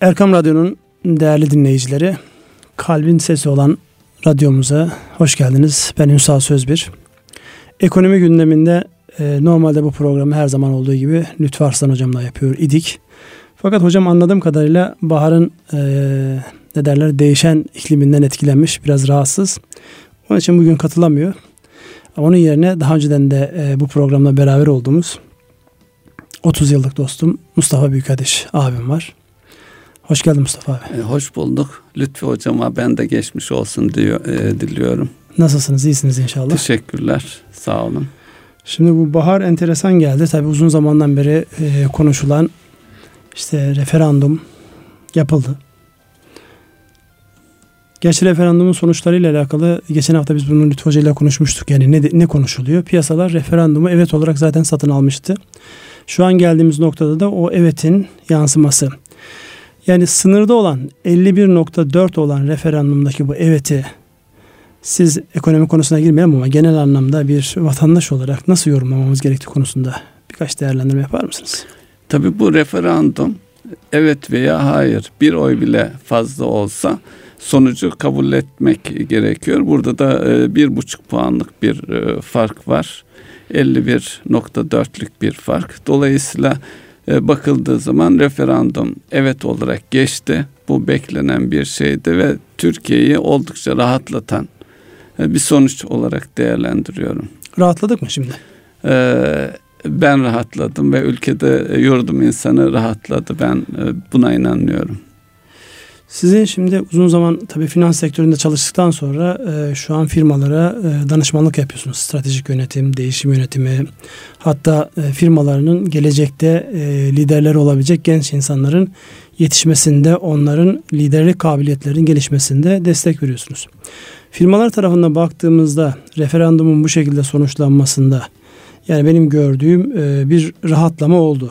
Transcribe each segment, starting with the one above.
Erkam Radyo'nun değerli dinleyicileri, kalbin sesi olan radyomuza hoş geldiniz. Ben Ünsal Sözbir. Ekonomi gündeminde e, normalde bu programı her zaman olduğu gibi Lütfü Arslan hocamla yapıyor idik. Fakat hocam anladığım kadarıyla baharın e, ne derler değişen ikliminden etkilenmiş, biraz rahatsız. Onun için bugün katılamıyor. Onun yerine daha önceden de e, bu programda beraber olduğumuz 30 yıllık dostum Mustafa Büyükadeş abim var. Hoş geldin Mustafa abi. E, hoş bulduk. Lütfü hocama ben de geçmiş olsun diyor, e, diliyorum. Nasılsınız? İyisiniz inşallah. Teşekkürler. Sağ olun. Şimdi bu bahar enteresan geldi. Tabi uzun zamandan beri e, konuşulan işte referandum yapıldı. Gerçi referandumun sonuçlarıyla alakalı geçen hafta biz bunu Lütfü Hoca ile konuşmuştuk. Yani ne, ne konuşuluyor? Piyasalar referandumu evet olarak zaten satın almıştı. Şu an geldiğimiz noktada da o evetin yansıması. Yani sınırda olan 51.4 olan referandumdaki bu eveti siz ekonomi konusuna girmeyelim ama genel anlamda bir vatandaş olarak nasıl yorumlamamız gerektiği konusunda birkaç değerlendirme yapar mısınız? Tabii bu referandum evet veya hayır bir oy bile fazla olsa sonucu kabul etmek gerekiyor. Burada da e, bir buçuk puanlık bir e, fark var. 51.4'lük bir fark. Dolayısıyla bakıldığı zaman referandum evet olarak geçti. Bu beklenen bir şeydi ve Türkiye'yi oldukça rahatlatan bir sonuç olarak değerlendiriyorum. Rahatladık mı şimdi? ben rahatladım ve ülkede yurdum insanı rahatladı. Ben buna inanıyorum. Sizin şimdi uzun zaman tabii finans sektöründe çalıştıktan sonra e, şu an firmalara e, danışmanlık yapıyorsunuz. Stratejik yönetim, değişim yönetimi, hatta e, firmalarının gelecekte e, liderler olabilecek genç insanların yetişmesinde, onların liderlik kabiliyetlerinin gelişmesinde destek veriyorsunuz. Firmalar tarafından baktığımızda referandumun bu şekilde sonuçlanmasında yani benim gördüğüm e, bir rahatlama oldu.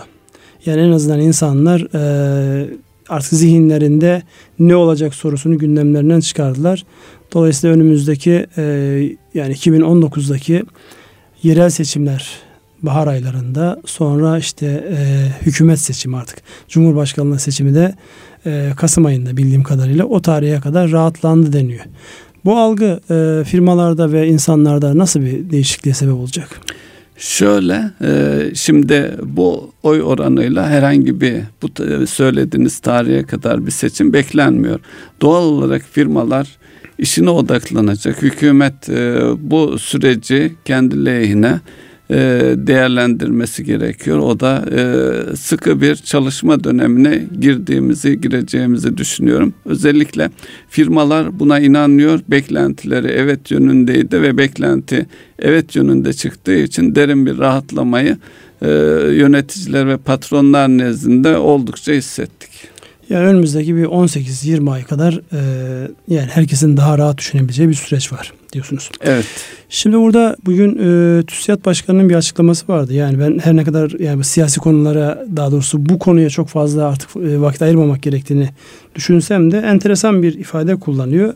Yani en azından insanlar e, artık zihinlerinde ne olacak sorusunu gündemlerinden çıkardılar. Dolayısıyla önümüzdeki e, yani 2019'daki yerel seçimler bahar aylarında sonra işte e, hükümet seçimi artık Cumhurbaşkanlığı seçimi de e, Kasım ayında bildiğim kadarıyla o tarihe kadar rahatlandı deniyor. Bu algı e, firmalarda ve insanlarda nasıl bir değişikliğe sebep olacak? Şöyle e, şimdi bu oy oranıyla herhangi bir bu söylediğiniz tarihe kadar bir seçim beklenmiyor. Doğal olarak firmalar işine odaklanacak. Hükümet e, bu süreci kendi lehine e, değerlendirmesi gerekiyor. O da e, sıkı bir çalışma dönemine girdiğimizi, gireceğimizi düşünüyorum. Özellikle firmalar buna inanıyor. Beklentileri evet yönündeydi ve beklenti evet yönünde çıktığı için derin bir rahatlamayı e, yöneticiler ve patronlar nezdinde oldukça hissettik. Yani önümüzdeki bir 18-20 ay kadar e, yani herkesin daha rahat düşünebileceği bir süreç var diyorsunuz. Evet. Şimdi burada bugün e, TÜSİAD Başkanı'nın bir açıklaması vardı. Yani ben her ne kadar yani siyasi konulara daha doğrusu bu konuya çok fazla artık e, vakit ayırmamak gerektiğini düşünsem de enteresan bir ifade kullanıyor.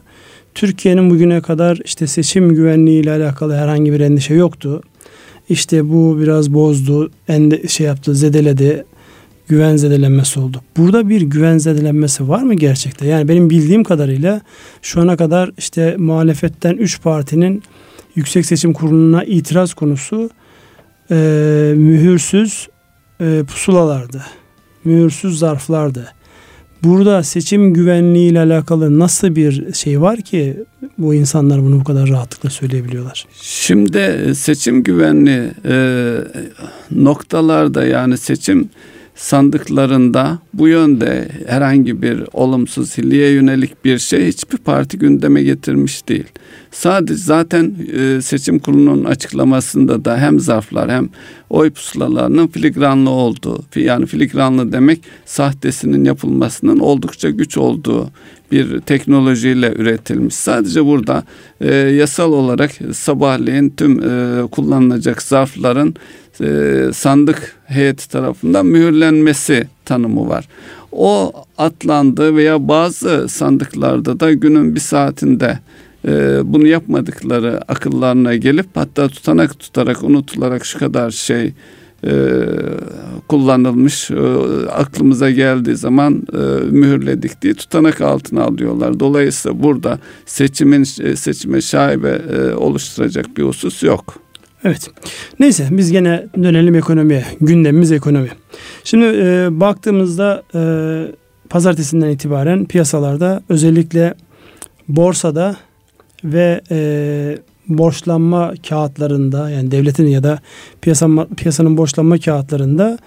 Türkiye'nin bugüne kadar işte seçim güvenliği ile alakalı herhangi bir endişe yoktu. İşte bu biraz bozdu, ende, şey yaptı, zedeledi güven zedelenmesi oldu. Burada bir güven zedelenmesi var mı gerçekten? Yani benim bildiğim kadarıyla şu ana kadar işte muhalefetten 3 partinin Yüksek Seçim Kurulu'na itiraz konusu e, mühürsüz e, pusulalardı. Mühürsüz zarflardı. Burada seçim güvenliği ile alakalı nasıl bir şey var ki bu insanlar bunu bu kadar rahatlıkla söyleyebiliyorlar? Şimdi seçim güvenliği e, noktalarda yani seçim sandıklarında bu yönde herhangi bir olumsuz hilliye yönelik bir şey hiçbir parti gündeme getirmiş değil. Sadece zaten e, seçim kurulunun açıklamasında da hem zarflar hem oy pusulalarının filigranlı olduğu yani filigranlı demek sahtesinin yapılmasının oldukça güç olduğu bir teknolojiyle üretilmiş. Sadece burada e, yasal olarak sabahleyin tüm e, kullanılacak zarfların e, sandık heyeti tarafından mühürlenmesi tanımı var. O atlandı veya bazı sandıklarda da günün bir saatinde e, bunu yapmadıkları akıllarına gelip hatta tutanak tutarak unutularak şu kadar şey e, kullanılmış e, aklımıza geldiği zaman e, mühürledik diye tutanak altına alıyorlar. Dolayısıyla burada seçimin seçime şaibe oluşturacak bir husus yok. Evet. Neyse biz gene dönelim ekonomiye. Gündemimiz ekonomi. Şimdi e, baktığımızda e, pazartesinden itibaren piyasalarda özellikle borsada ve e, borçlanma kağıtlarında yani devletin ya da piyasa, piyasanın borçlanma kağıtlarında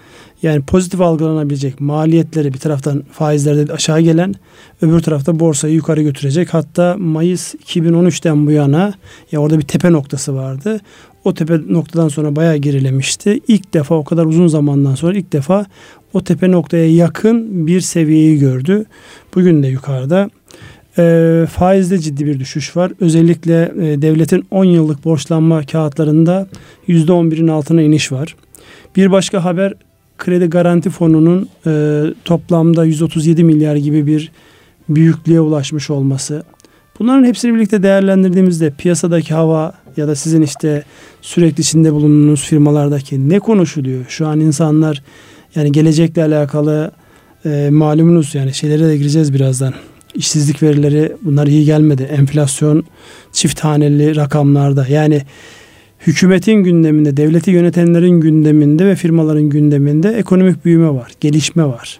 yani pozitif algılanabilecek maliyetleri bir taraftan faizlerde aşağı gelen öbür tarafta borsayı yukarı götürecek. Hatta Mayıs 2013'ten bu yana ya orada bir tepe noktası vardı. O tepe noktadan sonra bayağı gerilemişti. İlk defa o kadar uzun zamandan sonra ilk defa o tepe noktaya yakın bir seviyeyi gördü. Bugün de yukarıda. E, faizde ciddi bir düşüş var. Özellikle e, devletin 10 yıllık borçlanma kağıtlarında %11'in altına iniş var. Bir başka haber kredi garanti fonunun e, toplamda 137 milyar gibi bir büyüklüğe ulaşmış olması. Bunların hepsini birlikte değerlendirdiğimizde piyasadaki hava ya da sizin işte sürekli içinde bulunduğunuz firmalardaki ne konuşuluyor? Şu an insanlar yani gelecekle alakalı e, malumunuz yani şeylere de gireceğiz birazdan işsizlik verileri bunlar iyi gelmedi. Enflasyon çift haneli rakamlarda. Yani hükümetin gündeminde, devleti yönetenlerin gündeminde ve firmaların gündeminde ekonomik büyüme var, gelişme var.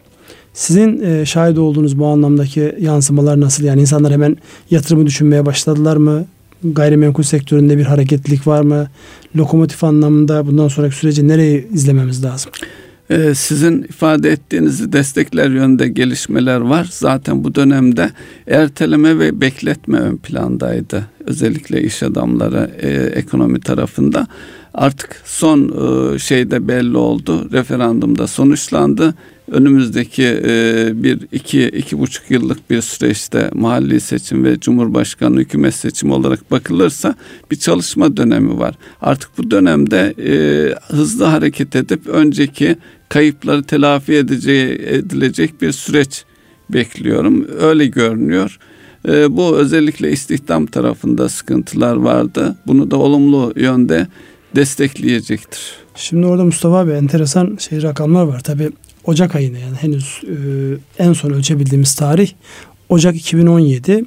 Sizin e, şahit olduğunuz bu anlamdaki yansımalar nasıl? Yani insanlar hemen yatırımı düşünmeye başladılar mı? Gayrimenkul sektöründe bir hareketlilik var mı? Lokomotif anlamında bundan sonraki süreci nereye izlememiz lazım? Ee, sizin ifade ettiğinizi destekler yönde gelişmeler var. Zaten bu dönemde erteleme ve bekletme ön plandaydı. Özellikle iş adamları e, ekonomi tarafında. Artık son e, şeyde belli oldu. Referandumda sonuçlandı önümüzdeki e, bir iki iki buçuk yıllık bir süreçte mahalli seçim ve cumhurbaşkanı hükümet seçimi olarak bakılırsa bir çalışma dönemi var. Artık bu dönemde e, hızlı hareket edip önceki kayıpları telafi edeceği, edilecek bir süreç bekliyorum. Öyle görünüyor. E, bu özellikle istihdam tarafında sıkıntılar vardı. Bunu da olumlu yönde destekleyecektir. Şimdi orada Mustafa abi enteresan şey rakamlar var. Tabi Ocak ayında yani henüz e, en son ölçebildiğimiz tarih Ocak 2017.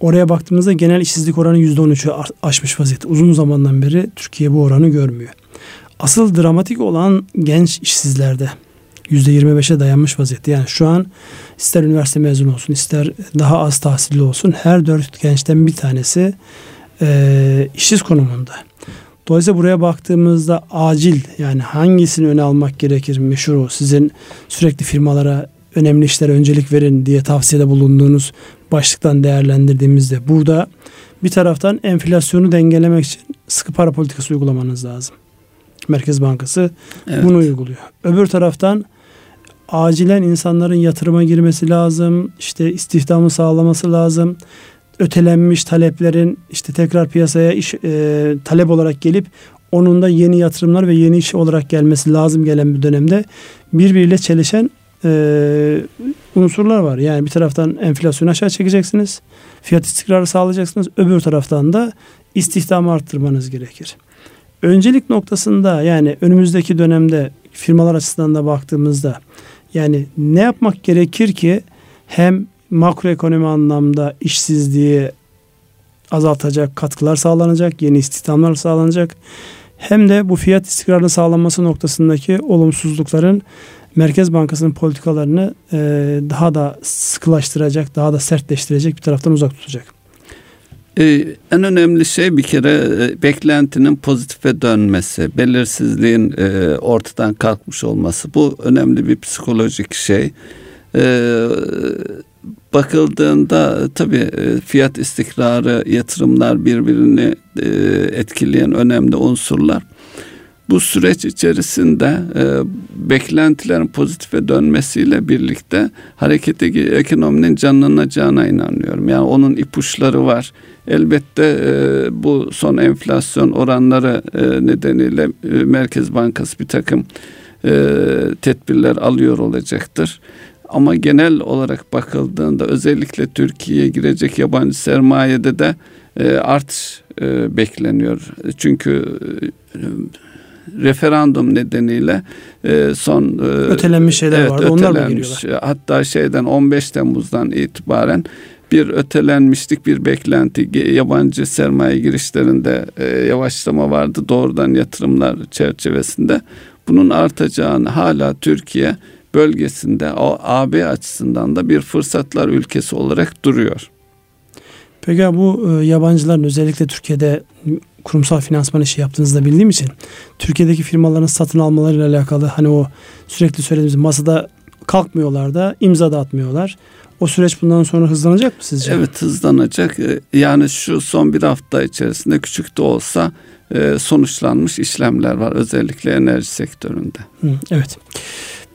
Oraya baktığımızda genel işsizlik oranı %13'ü aşmış vaziyette. Uzun zamandan beri Türkiye bu oranı görmüyor. Asıl dramatik olan genç işsizlerde %25'e dayanmış vaziyette. Yani şu an ister üniversite mezunu olsun ister daha az tahsilli olsun her dört gençten bir tanesi e, işsiz konumunda. Dolayısıyla buraya baktığımızda acil yani hangisini öne almak gerekir meşhur sizin sürekli firmalara önemli işlere öncelik verin diye tavsiyede bulunduğunuz başlıktan değerlendirdiğimizde burada bir taraftan enflasyonu dengelemek için sıkı para politikası uygulamanız lazım. Merkez Bankası evet. bunu uyguluyor. Öbür taraftan acilen insanların yatırıma girmesi lazım. İşte istihdamı sağlaması lazım ötelenmiş taleplerin işte tekrar piyasaya iş e, talep olarak gelip onun da yeni yatırımlar ve yeni iş olarak gelmesi lazım gelen bir dönemde birbiriyle çelişen e, unsurlar var. Yani bir taraftan enflasyonu aşağı çekeceksiniz. Fiyat istikrarı sağlayacaksınız. Öbür taraftan da istihdamı arttırmanız gerekir. Öncelik noktasında yani önümüzdeki dönemde firmalar açısından da baktığımızda yani ne yapmak gerekir ki hem makroekonomi anlamda işsizliği azaltacak katkılar sağlanacak, yeni istihdamlar sağlanacak. Hem de bu fiyat istikrarının sağlanması noktasındaki olumsuzlukların Merkez Bankası'nın politikalarını e, daha da sıkılaştıracak, daha da sertleştirecek bir taraftan uzak tutacak. Ee, en önemli şey bir kere e, beklentinin pozitife dönmesi, belirsizliğin e, ortadan kalkmış olması. Bu önemli bir psikolojik şey. Ee, bakıldığında tabii e, fiyat istikrarı, yatırımlar birbirini e, etkileyen önemli unsurlar. Bu süreç içerisinde e, beklentilerin pozitife dönmesiyle birlikte harekete ekonominin canlanacağına inanıyorum. Yani onun ipuçları var. Elbette e, bu son enflasyon oranları e, nedeniyle e, Merkez Bankası bir takım e, tedbirler alıyor olacaktır. Ama genel olarak bakıldığında özellikle Türkiye'ye girecek yabancı sermayede de e, artış e, bekleniyor. Çünkü e, referandum nedeniyle e, son e, ötelenmiş şeyler evet, vardı. Onlar mı geliyorlar? Hatta şeyden 15 Temmuz'dan itibaren bir ötelenmişlik, bir beklenti, yabancı sermaye girişlerinde e, yavaşlama vardı doğrudan yatırımlar çerçevesinde. Bunun artacağını hala Türkiye bölgesinde o AB açısından da bir fırsatlar ülkesi olarak duruyor. Peki bu e, yabancıların özellikle Türkiye'de kurumsal finansman işi yaptığınızda bildiğim için Türkiye'deki firmaların satın almalarıyla alakalı hani o sürekli söylediğimiz masada kalkmıyorlar da imza da atmıyorlar. O süreç bundan sonra hızlanacak mı sizce? Evet hızlanacak. E, yani şu son bir hafta içerisinde küçük de olsa e, sonuçlanmış işlemler var özellikle enerji sektöründe. evet.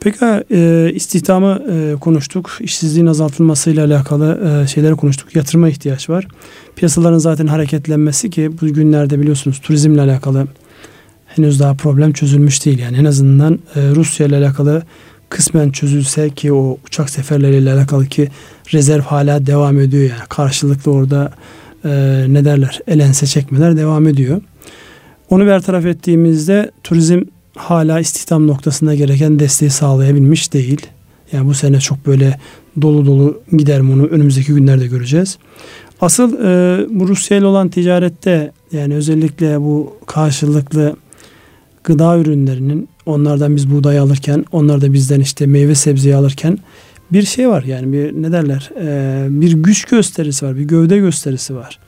Peki e, istihdamı e, konuştuk. İşsizliğin azaltılmasıyla alakalı e, şeyleri konuştuk. Yatırıma ihtiyaç var. Piyasaların zaten hareketlenmesi ki bu günlerde biliyorsunuz turizmle alakalı henüz daha problem çözülmüş değil. Yani en azından e, Rusya ile alakalı kısmen çözülse ki o uçak seferleriyle alakalı ki rezerv hala devam ediyor yani karşılıklı orada ne derler elense çekmeler devam ediyor. Onu bertaraf ettiğimizde turizm hala istihdam noktasında gereken desteği sağlayabilmiş değil. Yani bu sene çok böyle dolu dolu gider mi onu önümüzdeki günlerde göreceğiz. Asıl e, bu Rusya ile olan ticarette yani özellikle bu karşılıklı gıda ürünlerinin onlardan biz buğday alırken onlar da bizden işte meyve sebzeyi alırken bir şey var yani bir ne derler e, bir güç gösterisi var bir gövde gösterisi var.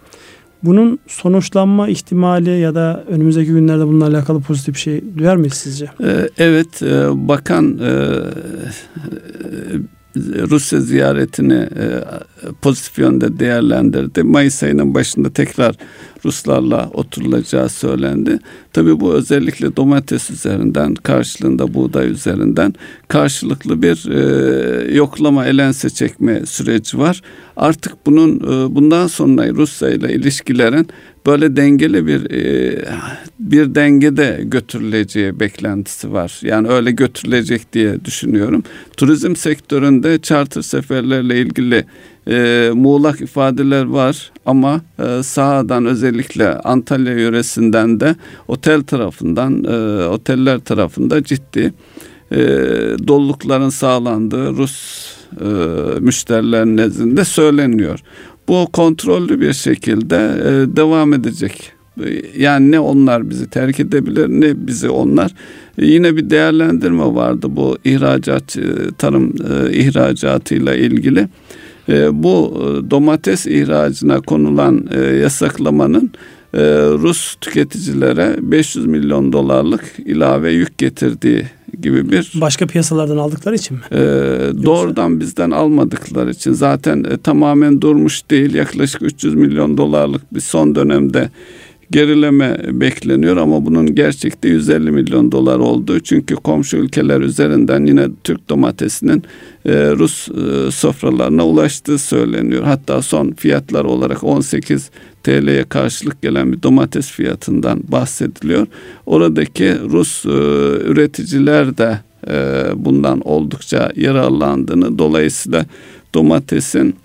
Bunun sonuçlanma ihtimali ya da önümüzdeki günlerde bununla alakalı pozitif bir şey duyar mıyız sizce? Ee, evet, e, bakan e, Rusya ziyaretini e, pozitif yönde değerlendirdi. Mayıs ayının başında tekrar Ruslarla oturulacağı söylendi. Tabii bu özellikle domates üzerinden, karşılığında buğday üzerinden karşılıklı bir e, yoklama, elense çekme süreci var. Artık bunun e, bundan sonra Rusya ile ilişkilerin böyle dengeli bir e, bir dengede götürüleceği beklentisi var. Yani öyle götürülecek diye düşünüyorum. Turizm sektöründe charter seferlerle ilgili e, muğlak ifadeler var ama e, sahadan özellikle Antalya yöresinden de otel tarafından e, oteller tarafında ciddi e, dolulukların sağlandığı Rus e, nezdinde söyleniyor. Bu kontrollü bir şekilde e, devam edecek. Yani ne onlar bizi terk edebilir ne bizi onlar. E, yine bir değerlendirme vardı bu ihracat e, tarım e, ihracatıyla ilgili. Bu domates ihracına konulan yasaklamanın e, Rus tüketicilere 500 milyon dolarlık ilave yük getirdiği gibi bir başka piyasalardan aldıkları için mi? E, doğrudan bizden almadıkları için zaten e, tamamen durmuş değil yaklaşık 300 milyon dolarlık bir son dönemde gerileme bekleniyor ama bunun gerçekte 150 milyon dolar olduğu çünkü komşu ülkeler üzerinden yine Türk domatesinin e, Rus e, sofralarına ulaştığı söyleniyor. Hatta son fiyatlar olarak 18 TL'ye karşılık gelen bir domates fiyatından bahsediliyor. Oradaki Rus e, üreticiler de bundan oldukça yararlandığını dolayısıyla domatesin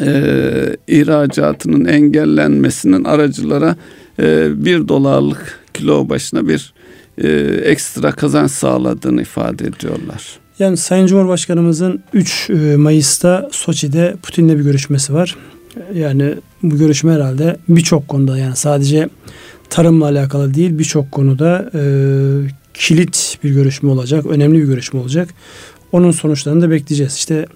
e, ihracatının engellenmesinin aracılara e, bir dolarlık kilo başına bir e, ekstra kazanç sağladığını ifade ediyorlar. Yani Sayın Cumhurbaşkanımızın 3 e, Mayıs'ta Soçi'de Putin'le bir görüşmesi var. Yani bu görüşme herhalde birçok konuda yani sadece tarımla alakalı değil birçok konuda e, kilit bir görüşme olacak. Önemli bir görüşme olacak. Onun sonuçlarını da bekleyeceğiz. İşte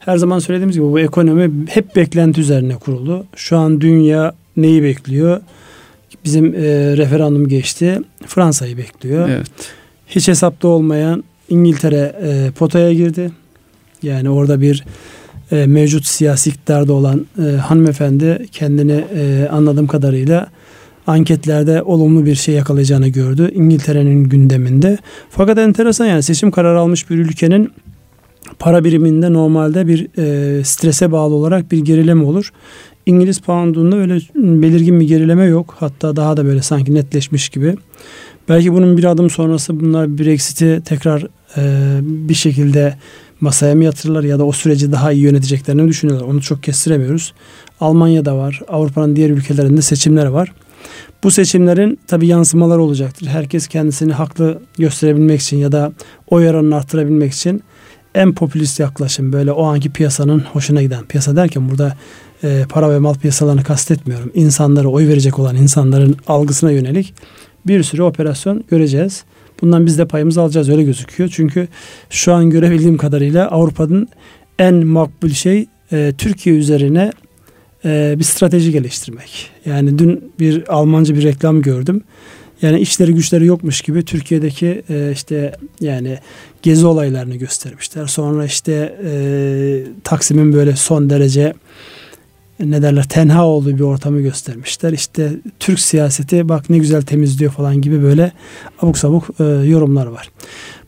her zaman söylediğimiz gibi bu ekonomi hep beklenti üzerine kuruldu. Şu an dünya neyi bekliyor? Bizim e, referandum geçti. Fransa'yı bekliyor. Evet. Hiç hesapta olmayan İngiltere e, potaya girdi. Yani orada bir e, mevcut siyasi iktidarda olan e, hanımefendi kendini e, anladığım kadarıyla anketlerde olumlu bir şey yakalayacağını gördü. İngiltere'nin gündeminde. Fakat enteresan yani seçim kararı almış bir ülkenin para biriminde normalde bir e, strese bağlı olarak bir gerileme olur. İngiliz poundunda öyle belirgin bir gerileme yok. Hatta daha da böyle sanki netleşmiş gibi. Belki bunun bir adım sonrası bunlar Brexit'i tekrar e, bir şekilde masaya mı yatırırlar ya da o süreci daha iyi yöneteceklerini düşünüyorlar. Onu çok kestiremiyoruz. Almanya'da var. Avrupa'nın diğer ülkelerinde seçimler var. Bu seçimlerin tabi yansımaları olacaktır. Herkes kendisini haklı gösterebilmek için ya da oy oranını arttırabilmek için en popülist yaklaşım böyle o anki piyasanın hoşuna giden piyasa derken burada e, para ve mal piyasalarını kastetmiyorum. İnsanlara oy verecek olan insanların algısına yönelik bir sürü operasyon göreceğiz. Bundan biz de payımızı alacağız öyle gözüküyor. Çünkü şu an görebildiğim kadarıyla Avrupa'nın en makbul şey e, Türkiye üzerine e, bir strateji geliştirmek. Yani dün bir Almanca bir reklam gördüm. Yani işleri güçleri yokmuş gibi Türkiye'deki e, işte yani gezi olaylarını göstermişler. Sonra işte e, Taksim'in böyle son derece ne derler tenha olduğu bir ortamı göstermişler. İşte Türk siyaseti bak ne güzel temizliyor falan gibi böyle abuk sabuk e, yorumlar var.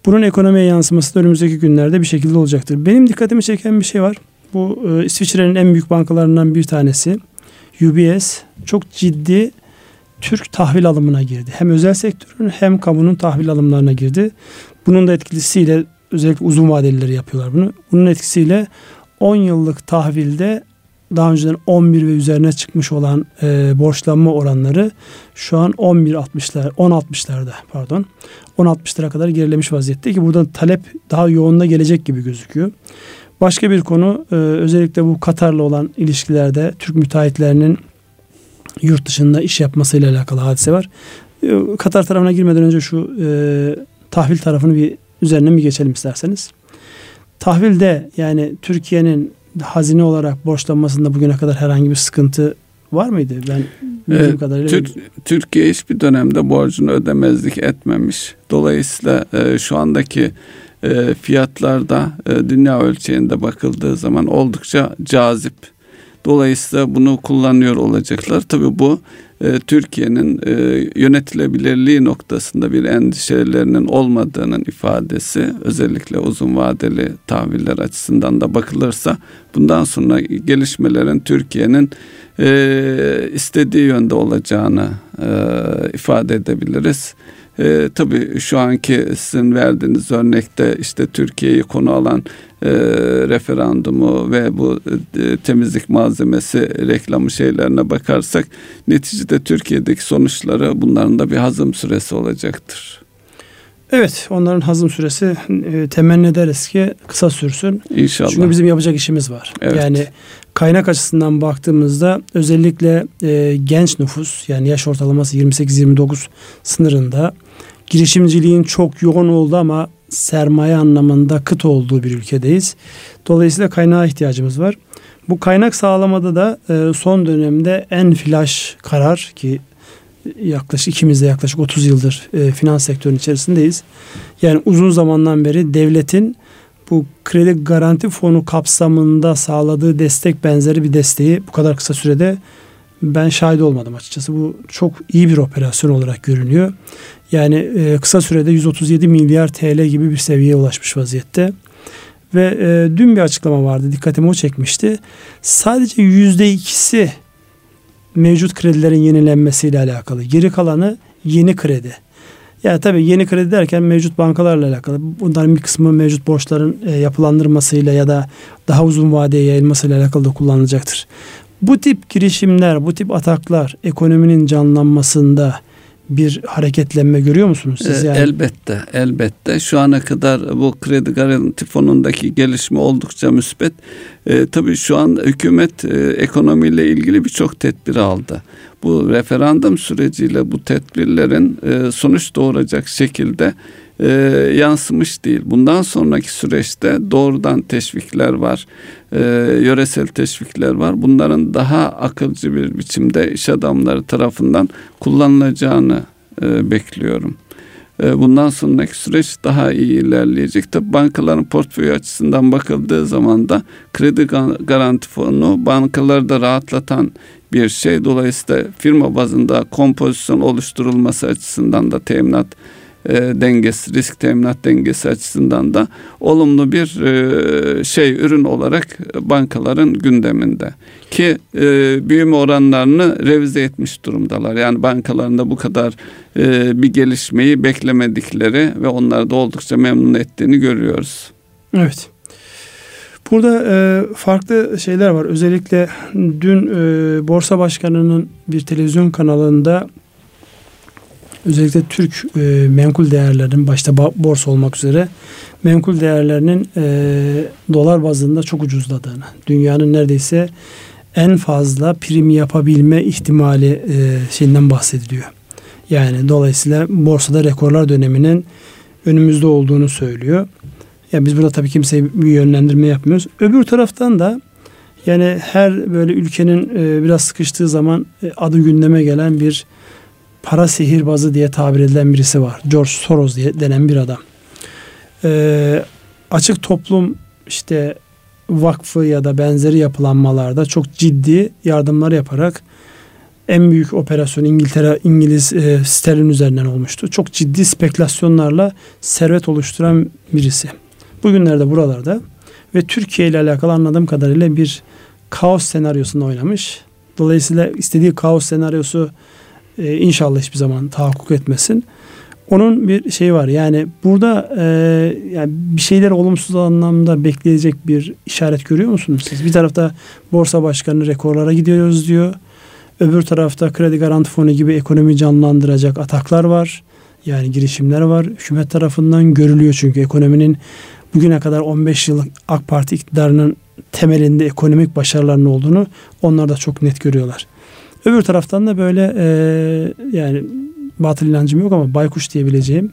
Bunun ekonomiye yansıması da önümüzdeki günlerde bir şekilde olacaktır. Benim dikkatimi çeken bir şey var. Bu e, İsviçre'nin en büyük bankalarından bir tanesi UBS çok ciddi Türk tahvil alımına girdi. Hem özel sektörün hem kamunun tahvil alımlarına girdi. Bunun da etkisiyle özellikle uzun vadelileri yapıyorlar bunu. Bunun etkisiyle 10 yıllık tahvilde daha önceden 11 ve üzerine çıkmış olan e, borçlanma oranları şu an 11.60'lar 10.60'larda pardon 10.60'lara kadar gerilemiş vaziyette ki buradan talep daha yoğunla gelecek gibi gözüküyor. Başka bir konu e, özellikle bu Katar'la olan ilişkilerde Türk müteahhitlerinin yurt dışında iş yapmasıyla alakalı hadise var. E, Katar tarafına girmeden önce şu e, tahvil tarafını bir üzerinden bir geçelim isterseniz. Tahvilde yani Türkiye'nin hazine olarak borçlanmasında bugüne kadar herhangi bir sıkıntı var mıydı? Ben bildiğim ee, kadarıyla. Tür, Türkiye hiçbir dönemde borcunu ödemezlik etmemiş. Dolayısıyla e, şu andaki e, fiyatlarda e, dünya ölçeğinde bakıldığı zaman oldukça cazip. Dolayısıyla bunu kullanıyor olacaklar. Tabii bu e, Türkiye'nin e, yönetilebilirliği noktasında bir endişelerinin olmadığının ifadesi özellikle uzun vadeli tahviller açısından da bakılırsa bundan sonra gelişmelerin Türkiye'nin e, istediği yönde olacağını e, ifade edebiliriz. E, tabii şu anki sizin verdiğiniz örnekte işte Türkiye'yi konu alan e, referandumu ve bu e, temizlik malzemesi reklamı şeylerine bakarsak neticede Türkiye'deki sonuçları bunların da bir hazım süresi olacaktır. Evet onların hazım süresi e, temenni ederiz ki kısa sürsün. İnşallah. Çünkü bizim yapacak işimiz var. Evet. Yani kaynak açısından baktığımızda özellikle e, genç nüfus yani yaş ortalaması 28-29 sınırında girişimciliğin çok yoğun oldu ama sermaye anlamında kıt olduğu bir ülkedeyiz. Dolayısıyla kaynağa ihtiyacımız var. Bu kaynak sağlamada da e, son dönemde en flash karar ki yaklaşık ikimiz de yaklaşık 30 yıldır e, finans sektörünün içerisindeyiz. Yani uzun zamandan beri devletin bu kredi garanti fonu kapsamında sağladığı destek benzeri bir desteği bu kadar kısa sürede ben şahit olmadım açıkçası. Bu çok iyi bir operasyon olarak görünüyor. Yani e, kısa sürede 137 milyar TL gibi bir seviyeye ulaşmış vaziyette. Ve e, dün bir açıklama vardı. Dikkatimi o çekmişti. Sadece yüzde ikisi mevcut kredilerin yenilenmesiyle alakalı. Geri kalanı yeni kredi. Yani tabii yeni kredi derken mevcut bankalarla alakalı. Bunların bir kısmı mevcut borçların e, yapılandırmasıyla ya da daha uzun vadeye yayılmasıyla alakalı da kullanılacaktır. Bu tip girişimler, bu tip ataklar ekonominin canlanmasında bir hareketlenme görüyor musunuz siz? Ee, yani? Elbette, elbette. Şu ana kadar bu kredi garanti fonundaki gelişme oldukça müspet. Ee, tabii şu an hükümet e, ekonomiyle ilgili birçok tedbir aldı. Bu referandum süreciyle bu tedbirlerin e, sonuç doğuracak şekilde e, yansımış değil. Bundan sonraki süreçte doğrudan teşvikler var, e, yöresel teşvikler var. Bunların daha akılcı bir biçimde iş adamları tarafından kullanılacağını e, bekliyorum. E, bundan sonraki süreç daha iyi ilerleyecek. Tabi bankaların portföyü açısından bakıldığı zaman da kredi garanti fonu bankaları da rahatlatan bir şey. Dolayısıyla firma bazında kompozisyon oluşturulması açısından da teminat e, dengesi, risk teminat dengesi açısından da olumlu bir e, şey ürün olarak bankaların gündeminde. Ki e, büyüme oranlarını revize etmiş durumdalar. Yani bankalarında bu kadar e, bir gelişmeyi beklemedikleri ve onları da oldukça memnun ettiğini görüyoruz. Evet. Burada e, farklı şeyler var. Özellikle dün e, Borsa Başkanı'nın bir televizyon kanalında özellikle Türk e, menkul değerlerinin başta borsa olmak üzere menkul değerlerinin e, dolar bazında çok ucuzladığını, dünyanın neredeyse en fazla prim yapabilme ihtimali e, şeyinden bahsediliyor. Yani dolayısıyla borsada rekorlar döneminin önümüzde olduğunu söylüyor. Ya biz burada tabii kimseye bir yönlendirme yapmıyoruz. Öbür taraftan da yani her böyle ülkenin e, biraz sıkıştığı zaman e, adı gündeme gelen bir para sihirbazı diye tabir edilen birisi var. George Soros diye denen bir adam. E, açık toplum işte vakfı ya da benzeri yapılanmalarda çok ciddi yardımlar yaparak en büyük operasyon İngiltere İngiliz e, sterlin üzerinden olmuştu. Çok ciddi spekülasyonlarla servet oluşturan birisi. Bugünlerde buralarda ve Türkiye ile alakalı anladığım kadarıyla bir kaos senaryosunda oynamış. Dolayısıyla istediği kaos senaryosu e, inşallah hiçbir zaman tahakkuk etmesin. Onun bir şey var yani burada e, yani bir şeyler olumsuz anlamda bekleyecek bir işaret görüyor musunuz siz? Bir tarafta borsa başkanı rekorlara gidiyoruz diyor. Öbür tarafta kredi garanti fonu gibi ekonomi canlandıracak ataklar var. Yani girişimler var. Hükümet tarafından görülüyor çünkü ekonominin bugüne kadar 15 yıllık AK Parti iktidarının temelinde ekonomik başarıların olduğunu onlar da çok net görüyorlar. Öbür taraftan da böyle e, yani batıl inancım yok ama baykuş diyebileceğim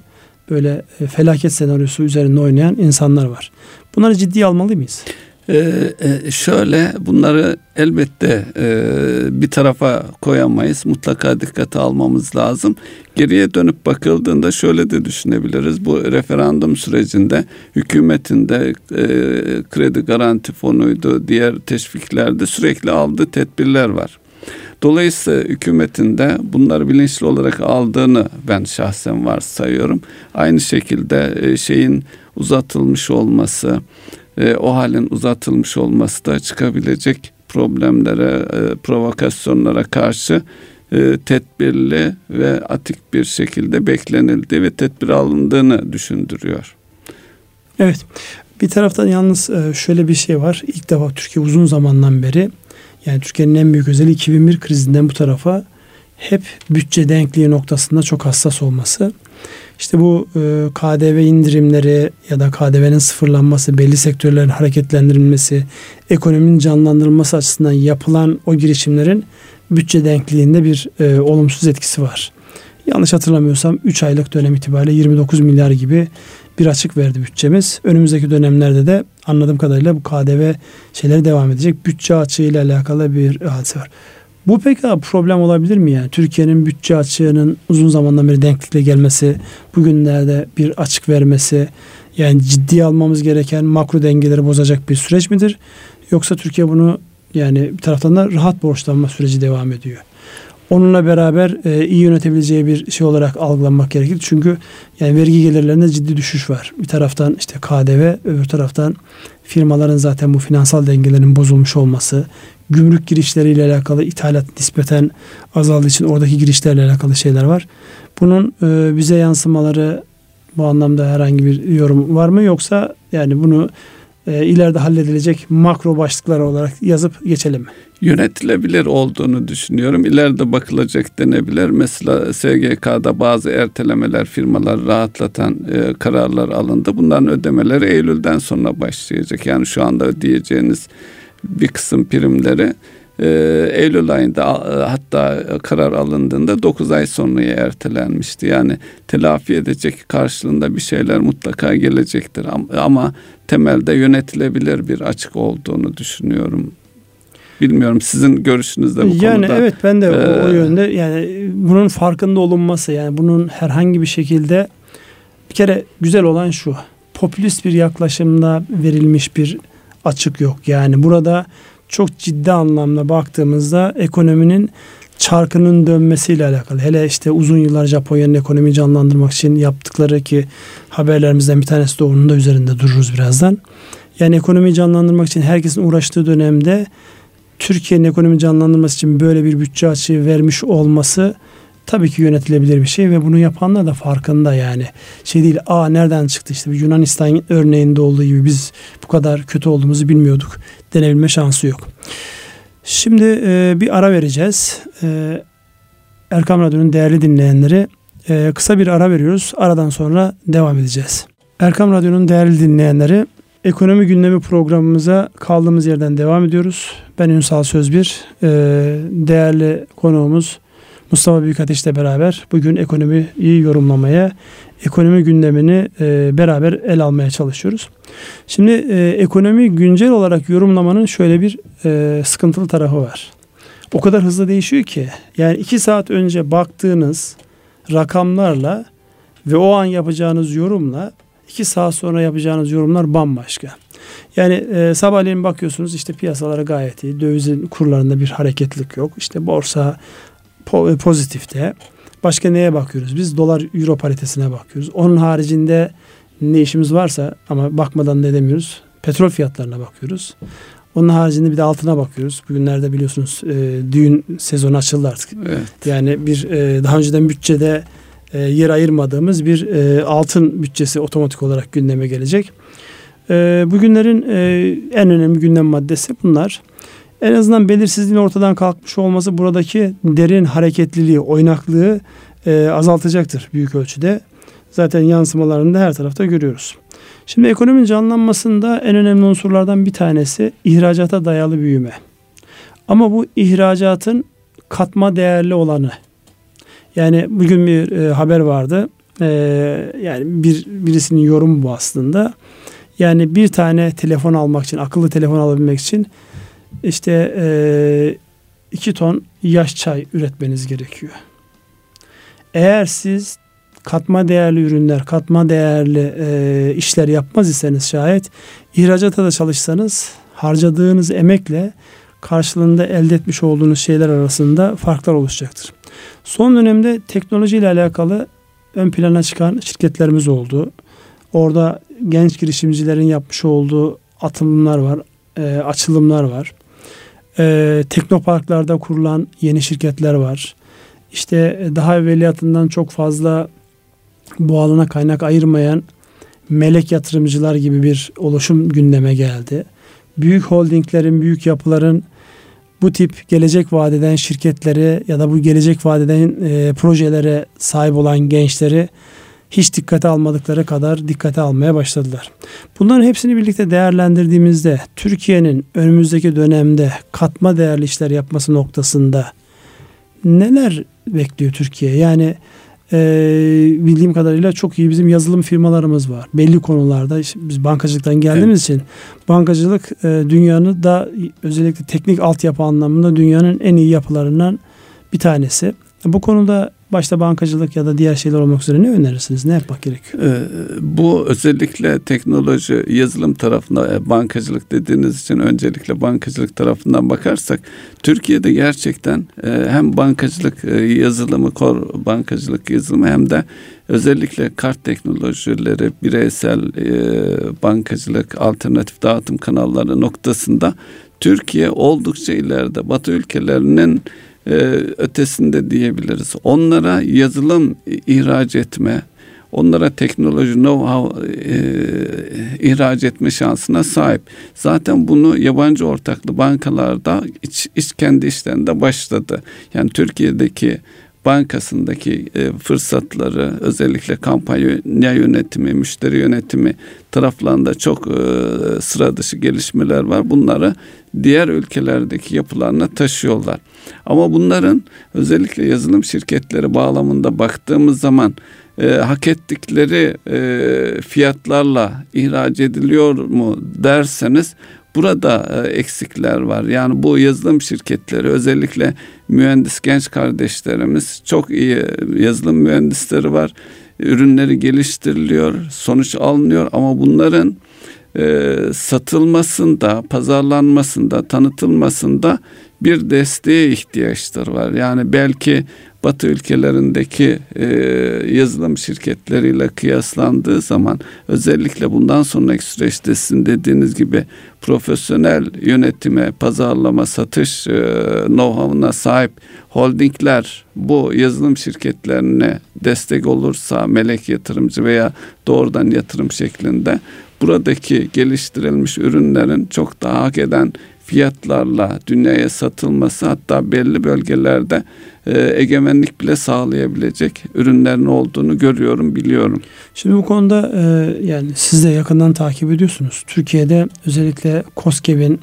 böyle e, felaket senaryosu üzerinde oynayan insanlar var. Bunları ciddiye almalı mıyız? Ee, e, şöyle bunları elbette e, bir tarafa koyamayız. Mutlaka dikkate almamız lazım. Geriye dönüp bakıldığında şöyle de düşünebiliriz. Bu referandum sürecinde hükümetin de e, kredi garanti fonuydu, diğer teşviklerde sürekli aldığı tedbirler var. Dolayısıyla hükümetin de bunları bilinçli olarak aldığını ben şahsen varsayıyorum. Aynı şekilde e, şeyin uzatılmış olması, e, o halin uzatılmış olması da çıkabilecek problemlere, e, provokasyonlara karşı e, tedbirli ve atik bir şekilde beklenildi ve tedbir alındığını düşündürüyor. Evet. Bir taraftan yalnız e, şöyle bir şey var. İlk defa Türkiye uzun zamandan beri yani Türkiye'nin en büyük özelliği 2001 krizinden bu tarafa hep bütçe denkliği noktasında çok hassas olması. İşte bu e, KDV indirimleri ya da KDV'nin sıfırlanması, belli sektörlerin hareketlendirilmesi, ekonominin canlandırılması açısından yapılan o girişimlerin bütçe denkliğinde bir e, olumsuz etkisi var. Yanlış hatırlamıyorsam 3 aylık dönem itibariyle 29 milyar gibi bir açık verdi bütçemiz. Önümüzdeki dönemlerde de anladığım kadarıyla bu KDV şeyleri devam edecek. Bütçe açığı ile alakalı bir hadise var. Bu peki problem olabilir mi yani? Türkiye'nin bütçe açığının uzun zamandan beri denklikle gelmesi, bugünlerde bir açık vermesi, yani ciddi almamız gereken makro dengeleri bozacak bir süreç midir? Yoksa Türkiye bunu yani bir taraftan da rahat borçlanma süreci devam ediyor. Onunla beraber e, iyi yönetebileceği bir şey olarak algılanmak gerekir. Çünkü yani vergi gelirlerinde ciddi düşüş var. Bir taraftan işte KDV, öbür taraftan firmaların zaten bu finansal dengelerin bozulmuş olması, gümrük girişleriyle alakalı ithalat nispeten azaldığı için oradaki girişlerle alakalı şeyler var. Bunun e, bize yansımaları bu anlamda herhangi bir yorum var mı yoksa yani bunu e, ileride halledilecek makro başlıklar olarak yazıp geçelim mi? Yönetilebilir olduğunu düşünüyorum. İleride bakılacak denebilir. Mesela SGK'da bazı ertelemeler firmalar rahatlatan e, kararlar alındı. Bunların ödemeleri Eylül'den sonra başlayacak. Yani şu anda ödeyeceğiniz bir kısım primleri e, Eylül ayında e, hatta karar alındığında 9 ay sonraya ertelenmişti. Yani telafi edecek karşılığında bir şeyler mutlaka gelecektir. Ama temelde yönetilebilir bir açık olduğunu düşünüyorum. Bilmiyorum sizin görüşünüzde bu yani konuda. Yani evet ben de ee, o, o yönde yani bunun farkında olunması yani bunun herhangi bir şekilde bir kere güzel olan şu popülist bir yaklaşımda verilmiş bir açık yok. Yani burada çok ciddi anlamda baktığımızda ekonominin çarkının dönmesiyle alakalı. Hele işte uzun yıllar Japonya'nın ekonomiyi canlandırmak için yaptıkları ki haberlerimizden bir tanesi de onun da üzerinde dururuz birazdan. Yani ekonomiyi canlandırmak için herkesin uğraştığı dönemde Türkiye'nin ekonomi canlandırması için böyle bir bütçe açığı vermiş olması tabii ki yönetilebilir bir şey ve bunu yapanlar da farkında yani. Şey değil, aa nereden çıktı işte Yunanistan örneğinde olduğu gibi biz bu kadar kötü olduğumuzu bilmiyorduk denebilme şansı yok. Şimdi e, bir ara vereceğiz. E, Erkam Radyo'nun değerli dinleyenleri e, kısa bir ara veriyoruz. Aradan sonra devam edeceğiz. Erkam Radyo'nun değerli dinleyenleri Ekonomi gündemi programımıza kaldığımız yerden devam ediyoruz. Ben Ünsal Sözbir, e, değerli konuğumuz Mustafa Büyükateş ile beraber bugün ekonomiyi yorumlamaya, ekonomi gündemini e, beraber el almaya çalışıyoruz. Şimdi e, ekonomi güncel olarak yorumlamanın şöyle bir sıkıntılı tarafı var. O kadar hızlı değişiyor ki yani iki saat önce baktığınız rakamlarla ve o an yapacağınız yorumla iki saat sonra yapacağınız yorumlar bambaşka. Yani e, sabahleyin bakıyorsunuz işte piyasalara gayet iyi. Dövizin kurlarında bir hareketlik yok. İşte borsa po- e, pozitifte. Başka neye bakıyoruz? Biz dolar euro paritesine bakıyoruz. Onun haricinde ne işimiz varsa ama bakmadan da edemiyoruz. Petrol fiyatlarına bakıyoruz. Onun haricinde bir de altına bakıyoruz. Bugünlerde biliyorsunuz e, düğün sezonu açıldı artık. Evet. Yani bir e, daha önceden bütçede e, yer ayırmadığımız bir e, altın bütçesi otomatik olarak gündeme gelecek. E, bugünlerin e, en önemli gündem maddesi bunlar. En azından belirsizliğin ortadan kalkmış olması buradaki derin hareketliliği, oynaklığı e, azaltacaktır büyük ölçüde. Zaten yansımalarını da her tarafta görüyoruz. Şimdi ekonominin canlanmasında en önemli unsurlardan bir tanesi ihracata dayalı büyüme. Ama bu ihracatın katma değerli olanı. Yani bugün bir e, haber vardı. E, yani bir birisinin yorumu bu aslında. Yani bir tane telefon almak için, akıllı telefon alabilmek için işte e, iki ton yaş çay üretmeniz gerekiyor. Eğer siz katma değerli ürünler, katma değerli e, işler yapmaz iseniz şayet ihracata da çalışsanız harcadığınız emekle karşılığında elde etmiş olduğunuz şeyler arasında farklar oluşacaktır. Son dönemde teknoloji ile alakalı ön plana çıkan şirketlerimiz oldu. Orada genç girişimcilerin yapmış olduğu atılımlar var, e, açılımlar var. E, teknoparklarda kurulan yeni şirketler var. İşte daha evveliyatından çok fazla bu alana kaynak ayırmayan melek yatırımcılar gibi bir oluşum gündeme geldi. Büyük holdinglerin, büyük yapıların bu tip gelecek vadeden şirketleri ya da bu gelecek vadeden e, projelere sahip olan gençleri hiç dikkate almadıkları kadar dikkate almaya başladılar. Bunların hepsini birlikte değerlendirdiğimizde Türkiye'nin önümüzdeki dönemde katma değerli işler yapması noktasında neler bekliyor Türkiye? Yani e, bildiğim kadarıyla çok iyi bizim yazılım firmalarımız var. Belli konularda işte biz bankacılıktan geldiğimiz evet. için bankacılık e, dünyanın da özellikle teknik altyapı anlamında dünyanın en iyi yapılarından bir tanesi. Bu konuda başta bankacılık ya da diğer şeyler olmak üzere ne önerirsiniz? Ne yapmak gerekiyor? Ee, bu özellikle teknoloji, yazılım tarafında e, bankacılık dediğiniz için öncelikle bankacılık tarafından bakarsak Türkiye'de gerçekten e, hem bankacılık e, yazılımı, kor bankacılık yazılımı hem de özellikle kart teknolojileri, bireysel bankacılık, alternatif dağıtım kanalları noktasında Türkiye oldukça ileride. Batı ülkelerinin e, ötesinde diyebiliriz. Onlara yazılım ihraç etme, onlara teknoloji know-how e, ihraç etme şansına sahip. Zaten bunu yabancı ortaklı bankalarda iç, iç kendi işlerinde başladı. Yani Türkiye'deki bankasındaki e, fırsatları özellikle kampanya yönetimi, müşteri yönetimi taraflarında çok e, sıra dışı gelişmeler var. Bunları diğer ülkelerdeki yapılarına taşıyorlar. Ama bunların özellikle yazılım şirketleri bağlamında baktığımız zaman e, hak ettikleri e, fiyatlarla ihraç ediliyor mu derseniz burada e, eksikler var. Yani bu yazılım şirketleri özellikle mühendis genç kardeşlerimiz çok iyi yazılım mühendisleri var. Ürünleri geliştiriliyor, sonuç alınıyor ama bunların e, satılmasında, pazarlanmasında, tanıtılmasında bir desteğe ihtiyaçları var. Yani belki Batı ülkelerindeki e, yazılım şirketleriyle kıyaslandığı zaman özellikle bundan sonraki süreçte sizin dediğiniz gibi profesyonel yönetime, pazarlama, satış e, know-how'una sahip holdingler bu yazılım şirketlerine destek olursa melek yatırımcı veya doğrudan yatırım şeklinde buradaki geliştirilmiş ürünlerin çok daha hak eden fiyatlarla dünyaya satılması hatta belli bölgelerde egemenlik bile sağlayabilecek ürünlerin olduğunu görüyorum, biliyorum. Şimdi bu konuda e, yani siz de yakından takip ediyorsunuz. Türkiye'de özellikle COSGAP'in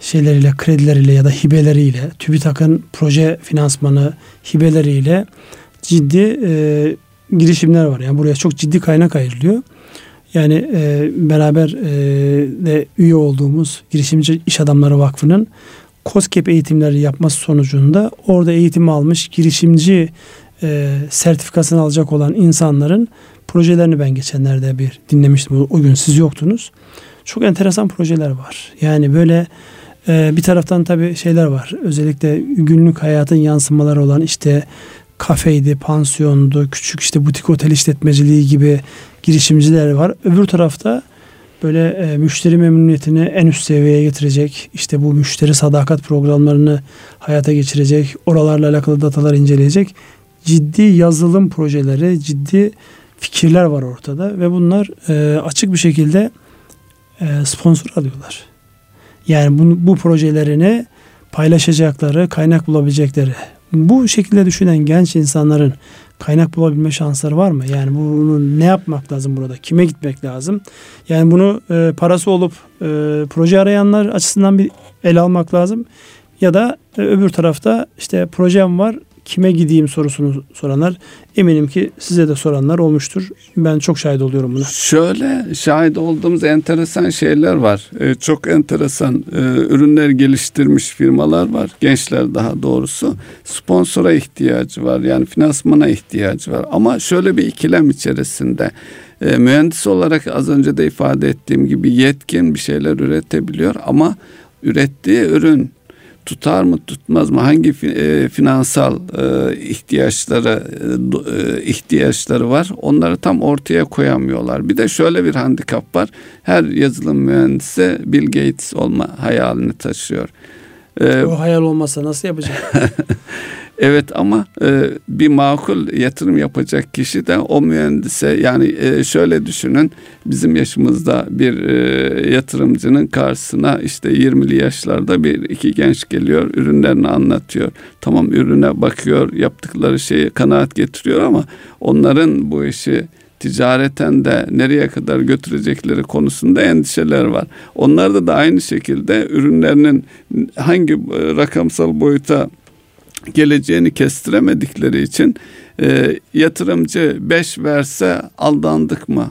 şeyleriyle, kredileriyle ya da hibeleriyle, TÜBİTAK'ın proje finansmanı hibeleriyle ciddi e, girişimler var. Yani buraya çok ciddi kaynak ayrılıyor. Yani e, beraber e, de üye olduğumuz Girişimci İş Adamları Vakfı'nın COSGAP eğitimleri yapması sonucunda orada eğitim almış girişimci e, sertifikasını alacak olan insanların projelerini ben geçenlerde bir dinlemiştim. O, o gün siz yoktunuz. Çok enteresan projeler var. Yani böyle e, bir taraftan tabii şeyler var. Özellikle günlük hayatın yansımaları olan işte kafeydi, pansiyondu, küçük işte butik otel işletmeciliği gibi girişimciler var. Öbür tarafta böyle e, müşteri memnuniyetini en üst seviyeye getirecek, işte bu müşteri sadakat programlarını hayata geçirecek, oralarla alakalı datalar inceleyecek ciddi yazılım projeleri, ciddi fikirler var ortada ve bunlar e, açık bir şekilde e, sponsor alıyorlar. Yani bu, bu projelerini paylaşacakları, kaynak bulabilecekleri. Bu şekilde düşünen genç insanların kaynak bulabilme şansları var mı? Yani bunu ne yapmak lazım burada? Kime gitmek lazım? Yani bunu e, parası olup e, proje arayanlar açısından bir ele almak lazım. Ya da e, öbür tarafta işte projem var kime gideyim sorusunu soranlar eminim ki size de soranlar olmuştur. Ben çok şahit oluyorum buna. Şöyle şahit olduğumuz enteresan şeyler var. Ee, çok enteresan e, ürünler geliştirmiş firmalar var. Gençler daha doğrusu. Sponsora ihtiyacı var. Yani finansmana ihtiyacı var. Ama şöyle bir ikilem içerisinde. E, mühendis olarak az önce de ifade ettiğim gibi yetkin bir şeyler üretebiliyor ama ürettiği ürün tutar mı tutmaz mı hangi e, finansal e, ihtiyaçları e, ihtiyaçları var onları tam ortaya koyamıyorlar. Bir de şöyle bir handikap var. Her yazılım mühendisi Bill Gates olma hayalini taşıyor. O hayal olmasa nasıl yapacak? Evet ama e, bir makul yatırım yapacak kişi de o mühendise yani e, şöyle düşünün bizim yaşımızda bir e, yatırımcının karşısına işte 20'li yaşlarda bir iki genç geliyor ürünlerini anlatıyor. Tamam ürüne bakıyor yaptıkları şeyi kanaat getiriyor ama onların bu işi ticareten de nereye kadar götürecekleri konusunda endişeler var. Onlarda da aynı şekilde ürünlerinin hangi rakamsal boyuta geleceğini kestiremedikleri için e, yatırımcı 5 verse aldandık mı?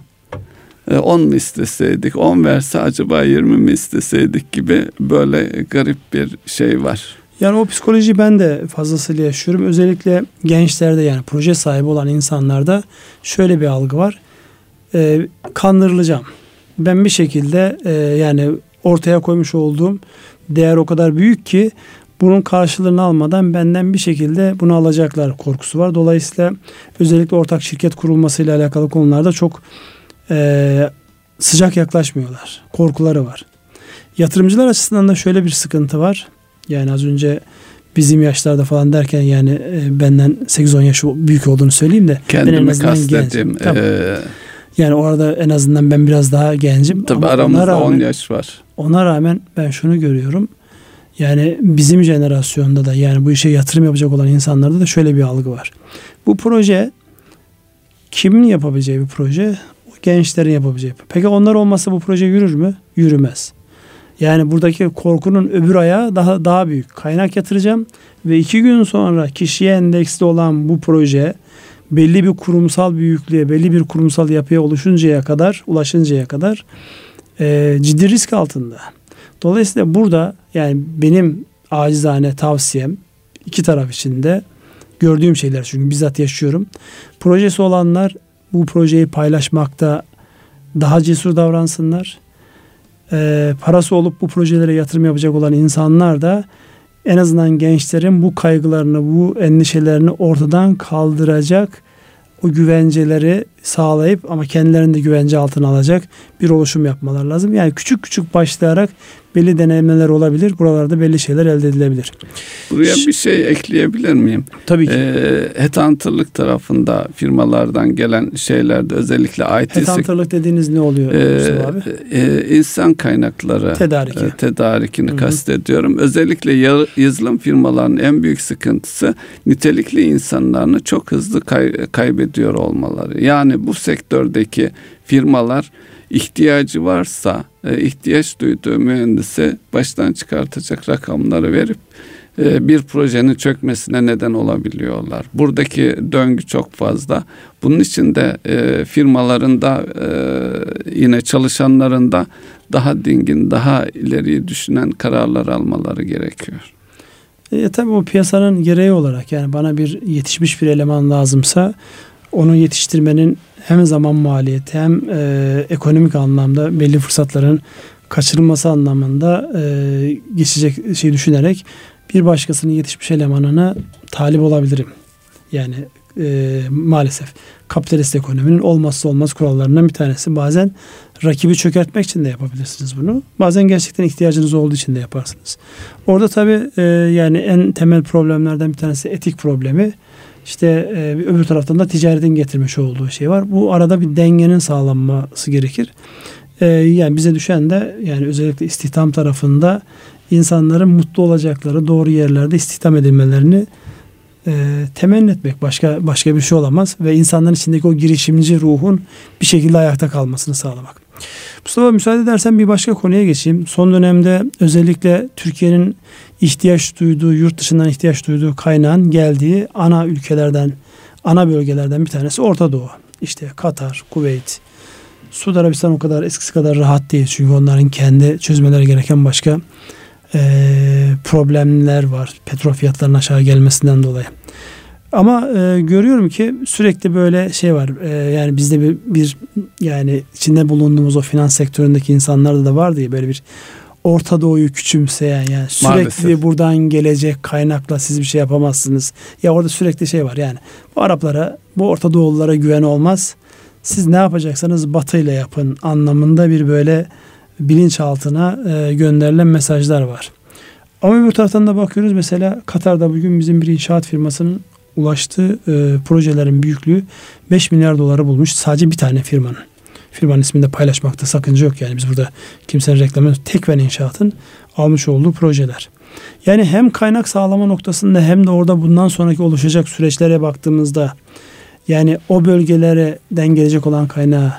10 e, mu isteseydik, 10 verse acaba 20 mi isteseydik gibi böyle garip bir şey var. Yani o psikoloji ben de fazlasıyla yaşıyorum. Özellikle gençlerde yani proje sahibi olan insanlarda şöyle bir algı var. E, kandırılacağım. Ben bir şekilde e, yani ortaya koymuş olduğum değer o kadar büyük ki bunun karşılığını almadan benden bir şekilde bunu alacaklar korkusu var. Dolayısıyla özellikle ortak şirket kurulmasıyla alakalı konularda çok e, sıcak yaklaşmıyorlar. Korkuları var. Yatırımcılar açısından da şöyle bir sıkıntı var. Yani az önce bizim yaşlarda falan derken yani e, benden 8-10 yaş büyük olduğunu söyleyeyim de Kendimi azından gencim. Ee... Yani orada en azından ben biraz daha gencim. Tabii Ama aramızda rağmen, 10 yaş var. Ona rağmen ben şunu görüyorum. Yani bizim jenerasyonda da yani bu işe yatırım yapacak olan insanlarda da şöyle bir algı var. Bu proje kimin yapabileceği bir proje? Gençlerin yapabileceği. Peki onlar olmasa bu proje yürür mü? Yürümez. Yani buradaki korkunun öbür ayağı daha daha büyük. Kaynak yatıracağım ve iki gün sonra kişiye endeksli olan bu proje belli bir kurumsal büyüklüğe, belli bir kurumsal yapıya oluşuncaya kadar, ulaşıncaya kadar e, ciddi risk altında. Dolayısıyla burada yani benim acizane tavsiyem iki taraf için de gördüğüm şeyler çünkü bizzat yaşıyorum. Projesi olanlar bu projeyi paylaşmakta daha cesur davransınlar. Ee, parası olup bu projelere yatırım yapacak olan insanlar da en azından gençlerin bu kaygılarını, bu endişelerini ortadan kaldıracak o güvenceleri sağlayıp ama kendilerini de güvence altına alacak bir oluşum yapmalar lazım. Yani küçük küçük başlayarak belli deneyimler olabilir. Buralarda belli şeyler elde edilebilir. Buraya bir şey ekleyebilir miyim? Tabii ki. Ee, headhunterlık tarafında firmalardan gelen şeylerde özellikle IT Headhunterlık dediğiniz ne oluyor e, abi? E, insan kaynakları Tedariki. e, tedarikini Hı-hı. kastediyorum. Özellikle yazılım firmalarının en büyük sıkıntısı nitelikli insanlarını çok hızlı kay- kaybediyor olmaları. Yani bu sektördeki firmalar ihtiyacı varsa e, ihtiyaç duyduğu mühendise baştan çıkartacak rakamları verip e, bir projenin çökmesine neden olabiliyorlar. Buradaki döngü çok fazla. Bunun için de e, firmaların da yine çalışanların da daha dingin, daha ileriyi düşünen kararlar almaları gerekiyor. E, tabii o piyasanın gereği olarak yani bana bir yetişmiş bir eleman lazımsa onu yetiştirmenin hem zaman maliyeti hem e, ekonomik anlamda belli fırsatların kaçırılması anlamında e, geçecek şey düşünerek bir başkasının yetişmiş elemanına talip olabilirim. Yani e, maalesef kapitalist ekonominin olmazsa olmaz kurallarından bir tanesi. Bazen rakibi çökertmek için de yapabilirsiniz bunu. Bazen gerçekten ihtiyacınız olduğu için de yaparsınız. Orada tabii e, yani en temel problemlerden bir tanesi etik problemi. İşte e, öbür taraftan da ticaretin getirmiş olduğu şey var. Bu arada bir dengenin sağlanması gerekir. E, yani bize düşen de yani özellikle istihdam tarafında insanların mutlu olacakları doğru yerlerde istihdam edilmelerini e, temenni etmek başka başka bir şey olamaz ve insanların içindeki o girişimci ruhun bir şekilde ayakta kalmasını sağlamak. Mustafa müsaade edersen bir başka konuya geçeyim. Son dönemde özellikle Türkiye'nin ihtiyaç duyduğu, yurt dışından ihtiyaç duyduğu kaynağın geldiği ana ülkelerden, ana bölgelerden bir tanesi Orta Doğu. İşte Katar, Kuveyt, Suudi Arabistan o kadar eskisi kadar rahat değil. Çünkü onların kendi çözmeleri gereken başka e, problemler var. Petrol fiyatlarının aşağı gelmesinden dolayı. Ama e, görüyorum ki sürekli böyle şey var. E, yani bizde bir, bir yani içinde bulunduğumuz o finans sektöründeki insanlarda da var diye böyle bir Orta Doğu'yu küçümseyen yani sürekli Maalesef. buradan gelecek kaynakla siz bir şey yapamazsınız. Ya orada sürekli şey var yani bu Araplara bu Orta Doğululara güven olmaz. Siz ne yapacaksanız Batı ile yapın anlamında bir böyle bilinçaltına e, gönderilen mesajlar var. Ama bir taraftan da bakıyoruz mesela Katar'da bugün bizim bir inşaat firmasının ulaştığı e, projelerin büyüklüğü 5 milyar doları bulmuş sadece bir tane firmanın. Firmanın ismini de paylaşmakta sakınca yok yani biz burada kimsenin reklamı Tekven İnşaat'ın almış olduğu projeler. Yani hem kaynak sağlama noktasında hem de orada bundan sonraki oluşacak süreçlere baktığımızda yani o bölgelerden gelecek olan kaynağı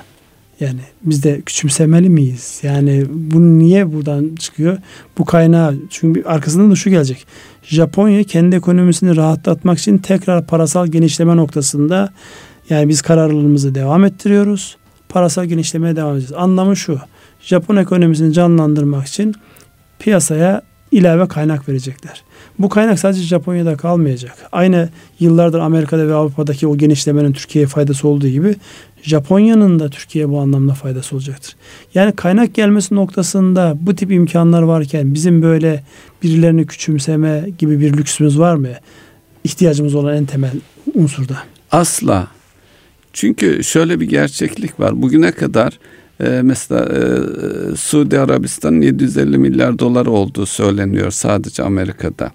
yani biz de küçümsemeli miyiz? Yani bu niye buradan çıkıyor? Bu kaynağı çünkü arkasından da şu gelecek. Japonya kendi ekonomisini rahatlatmak için tekrar parasal genişleme noktasında yani biz kararlılığımızı devam ettiriyoruz. Parasal genişlemeye devam edeceğiz. Anlamı şu. Japon ekonomisini canlandırmak için piyasaya ilave kaynak verecekler. Bu kaynak sadece Japonya'da kalmayacak. Aynı yıllardır Amerika'da ve Avrupa'daki o genişlemenin Türkiye'ye faydası olduğu gibi Japonya'nın da Türkiye'ye bu anlamda faydası olacaktır. Yani kaynak gelmesi noktasında bu tip imkanlar varken bizim böyle birilerini küçümseme gibi bir lüksümüz var mı? İhtiyacımız olan en temel unsurda. Asla. Çünkü şöyle bir gerçeklik var. Bugüne kadar e, mesela e, Suudi Arabistan'ın 750 milyar dolar olduğu söyleniyor sadece Amerika'da.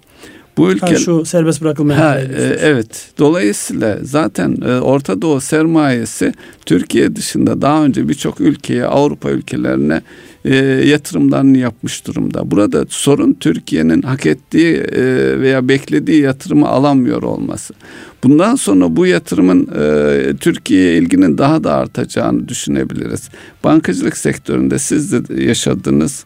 Bu ülke ha, şu serbest bırakılmayan. Ha, e, evet. Dolayısıyla zaten e, Orta Doğu sermayesi Türkiye dışında daha önce birçok ülkeye, Avrupa ülkelerine e, yatırımlarını yapmış durumda. Burada sorun Türkiye'nin hak ettiği e, veya beklediği yatırımı alamıyor olması. Bundan sonra bu yatırımın e, Türkiye'ye ilginin daha da artacağını düşünebiliriz. Bankacılık sektöründe siz de yaşadınız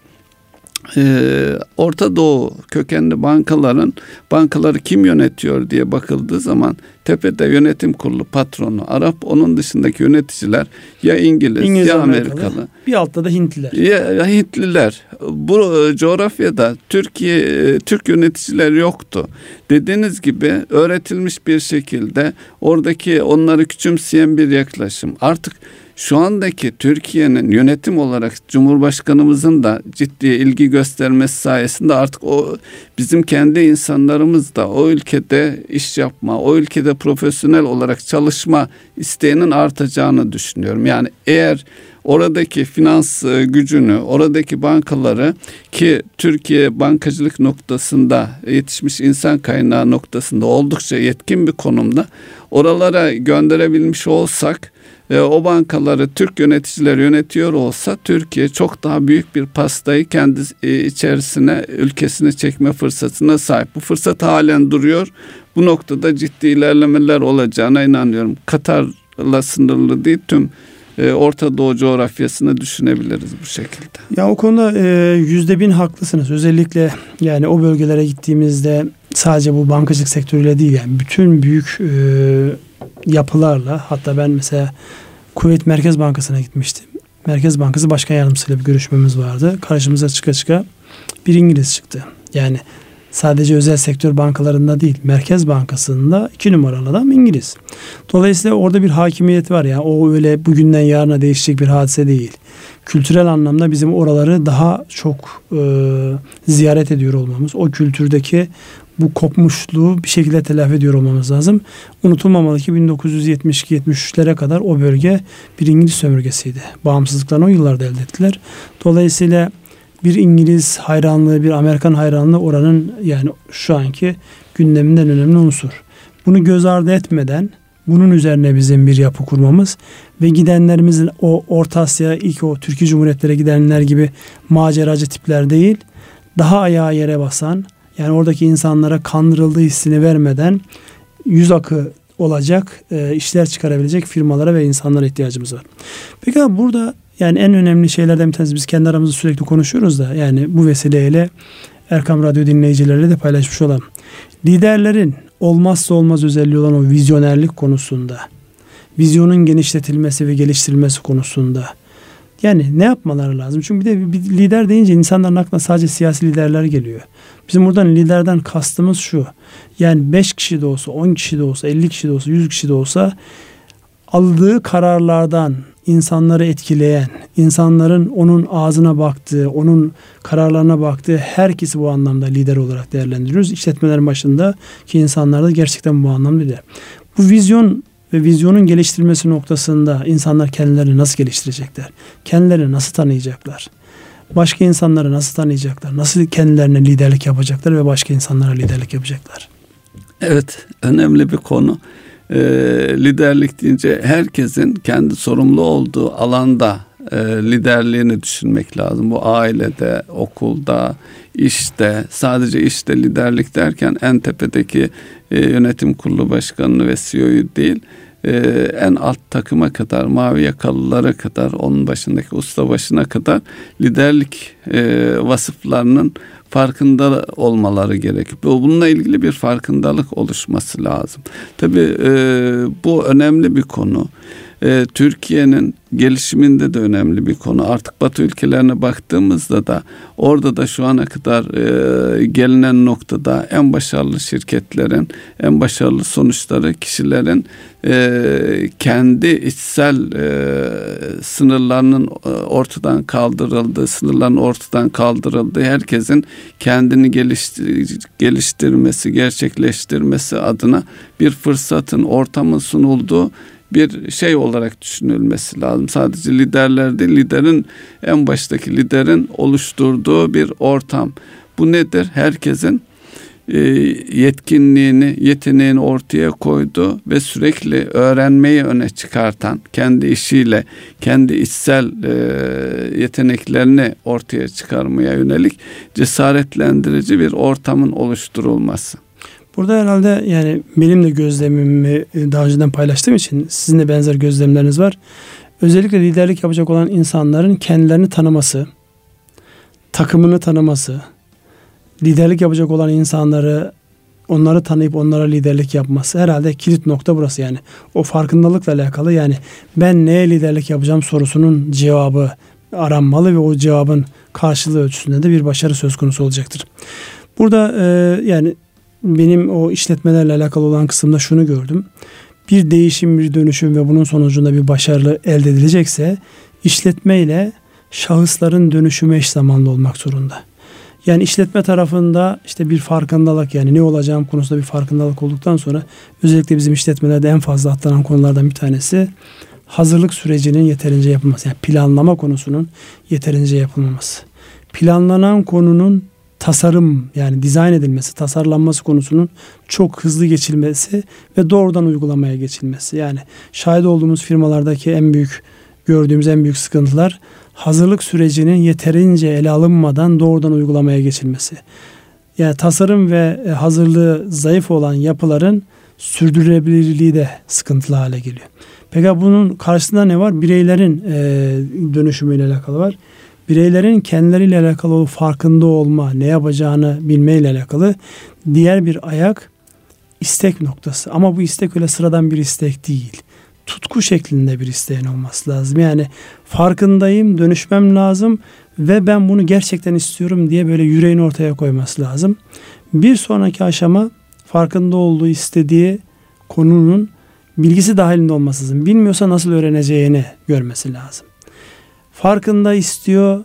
e, Orta Doğu kökenli bankaların bankaları kim yönetiyor diye bakıldığı zaman tepede yönetim kurulu patronu Arap onun dışındaki yöneticiler ya İngiliz, İngiliz ya Amerikalı. Amerikalı. Bir altta da Hintliler. Ya, ya Hintliler. Bu e, coğrafyada Türkiye e, Türk yöneticiler yoktu. Dediğiniz gibi öğretilmiş bir şekilde oradaki onları küçümseyen bir yaklaşım. Artık şu andaki Türkiye'nin yönetim olarak Cumhurbaşkanımızın da ciddi ilgi göstermesi sayesinde artık o bizim kendi insanlarımız da o ülkede iş yapma, o ülkede profesyonel olarak çalışma isteğinin artacağını düşünüyorum. Yani eğer oradaki finans e, gücünü, oradaki bankaları ki Türkiye bankacılık noktasında yetişmiş insan kaynağı noktasında oldukça yetkin bir konumda oralara gönderebilmiş olsak e, o bankaları Türk yöneticiler yönetiyor olsa Türkiye çok daha büyük bir pastayı kendi e, içerisine ülkesine çekme fırsatına sahip. Bu fırsat halen duruyor. Bu noktada ciddi ilerlemeler olacağına inanıyorum. Katar'la sınırlı değil tüm e, Orta Doğu coğrafyasını düşünebiliriz bu şekilde. Ya o konuda e, yüzde bin haklısınız. Özellikle yani o bölgelere gittiğimizde sadece bu bankacılık sektörüyle değil yani bütün büyük e, yapılarla hatta ben mesela Kuveyt Merkez Bankası'na gitmiştim. Merkez Bankası Başkan Yardımcısıyla bir görüşmemiz vardı. Karşımıza çıka çıka bir İngiliz çıktı. Yani sadece özel sektör bankalarında değil Merkez Bankası'nda iki numaralı adam İngiliz. Dolayısıyla orada bir hakimiyet var ya o öyle bugünden yarına değişecek bir hadise değil. Kültürel anlamda bizim oraları daha çok e, ziyaret ediyor olmamız, o kültürdeki bu kopmuşluğu bir şekilde telafi ediyor olmamız lazım. Unutulmamalı ki 1972-73'lere kadar o bölge bir İngiliz sömürgesiydi. Bağımsızlıklarını o yıllarda elde ettiler. Dolayısıyla bir İngiliz hayranlığı, bir Amerikan hayranlığı oranın yani şu anki gündeminden önemli unsur. Bunu göz ardı etmeden bunun üzerine bizim bir yapı kurmamız ve gidenlerimizin o Orta Asya ilk o Türkiye Cumhuriyetlere gidenler gibi maceracı tipler değil, daha ayağa yere basan, yani oradaki insanlara kandırıldığı hissini vermeden yüz akı olacak e, işler çıkarabilecek firmalara ve insanlara ihtiyacımız var. Peki abi burada yani en önemli şeylerden bir tanesi biz kendi aramızda sürekli konuşuyoruz da yani bu vesileyle Erkam Radyo dinleyicileriyle de paylaşmış olalım. Liderlerin olmazsa olmaz özelliği olan o vizyonerlik konusunda, vizyonun genişletilmesi ve geliştirilmesi konusunda yani ne yapmaları lazım? Çünkü bir de bir lider deyince insanların aklına sadece siyasi liderler geliyor. Bizim buradan liderden kastımız şu. Yani 5 kişi de olsa, 10 kişi de olsa, 50 kişi de olsa, 100 kişi de olsa aldığı kararlardan insanları etkileyen, insanların onun ağzına baktığı, onun kararlarına baktığı herkesi bu anlamda lider olarak değerlendiriyoruz. İşletmelerin başında ki insanlar da gerçekten bu anlamda lider. Bu vizyon ve vizyonun geliştirilmesi noktasında insanlar kendilerini nasıl geliştirecekler? Kendilerini nasıl tanıyacaklar? Başka insanları nasıl tanıyacaklar? Nasıl kendilerine liderlik yapacaklar ve başka insanlara liderlik yapacaklar? Evet, önemli bir konu. Ee, liderlik deyince herkesin kendi sorumlu olduğu alanda e, liderliğini düşünmek lazım. Bu ailede, okulda, işte sadece işte liderlik derken en tepedeki e, yönetim kurulu başkanını ve CEO'yu değil e, en alt takıma kadar mavi yakalılara kadar onun başındaki usta başına kadar liderlik e, vasıflarının farkında olmaları gerekiyor. Bununla ilgili bir farkındalık oluşması lazım. Tabii e, bu önemli bir konu e, Türkiye'nin gelişiminde de önemli bir konu. Artık Batı ülkelerine baktığımızda da orada da şu ana kadar e, gelinen noktada en başarılı şirketlerin, en başarılı sonuçları kişilerin e, kendi içsel e, sınırlarının e, ortadan kaldırıldığı, sınırların ortadan kaldırıldığı, herkesin kendini geliştir, geliştirmesi, gerçekleştirmesi adına bir fırsatın, ortamın sunulduğu bir şey olarak düşünülmesi lazım. Sadece liderler değil, liderin en baştaki liderin oluşturduğu bir ortam. Bu nedir? Herkesin e, yetkinliğini, yeteneğini ortaya koydu ve sürekli öğrenmeyi öne çıkartan, kendi işiyle, kendi içsel e, yeteneklerini ortaya çıkarmaya yönelik cesaretlendirici bir ortamın oluşturulması. Burada herhalde yani benim de gözlemimi e, daha önceden paylaştığım için sizin de benzer gözlemleriniz var. Özellikle liderlik yapacak olan insanların kendilerini tanıması, takımını tanıması, liderlik yapacak olan insanları onları tanıyıp onlara liderlik yapması herhalde kilit nokta burası yani. O farkındalıkla alakalı yani ben neye liderlik yapacağım sorusunun cevabı aranmalı ve o cevabın karşılığı ölçüsünde de bir başarı söz konusu olacaktır. Burada e, yani benim o işletmelerle alakalı olan kısımda şunu gördüm. bir değişim, bir dönüşüm ve bunun sonucunda bir başarılı elde edilecekse işletme ile şahısların dönüşümü eş zamanlı olmak zorunda. Yani işletme tarafında işte bir farkındalık yani ne olacağım konusunda bir farkındalık olduktan sonra özellikle bizim işletmelerde en fazla atlanan konulardan bir tanesi hazırlık sürecinin yeterince yapılması. Yani planlama konusunun yeterince yapılmaması. Planlanan konunun tasarım yani dizayn edilmesi, tasarlanması konusunun çok hızlı geçilmesi ve doğrudan uygulamaya geçilmesi. Yani şahit olduğumuz firmalardaki en büyük gördüğümüz en büyük sıkıntılar hazırlık sürecinin yeterince ele alınmadan doğrudan uygulamaya geçilmesi. Yani tasarım ve e, hazırlığı zayıf olan yapıların sürdürülebilirliği de sıkıntılı hale geliyor. Peki bunun karşısında ne var? Bireylerin e, dönüşümüyle alakalı var. Bireylerin kendileriyle alakalı farkında olma, ne yapacağını bilmeyle alakalı diğer bir ayak istek noktası. Ama bu istek öyle sıradan bir istek değil tutku şeklinde bir isteğin olması lazım. Yani farkındayım, dönüşmem lazım ve ben bunu gerçekten istiyorum diye böyle yüreğini ortaya koyması lazım. Bir sonraki aşama farkında olduğu istediği konunun bilgisi dahilinde olması lazım. Bilmiyorsa nasıl öğreneceğini görmesi lazım. Farkında istiyor,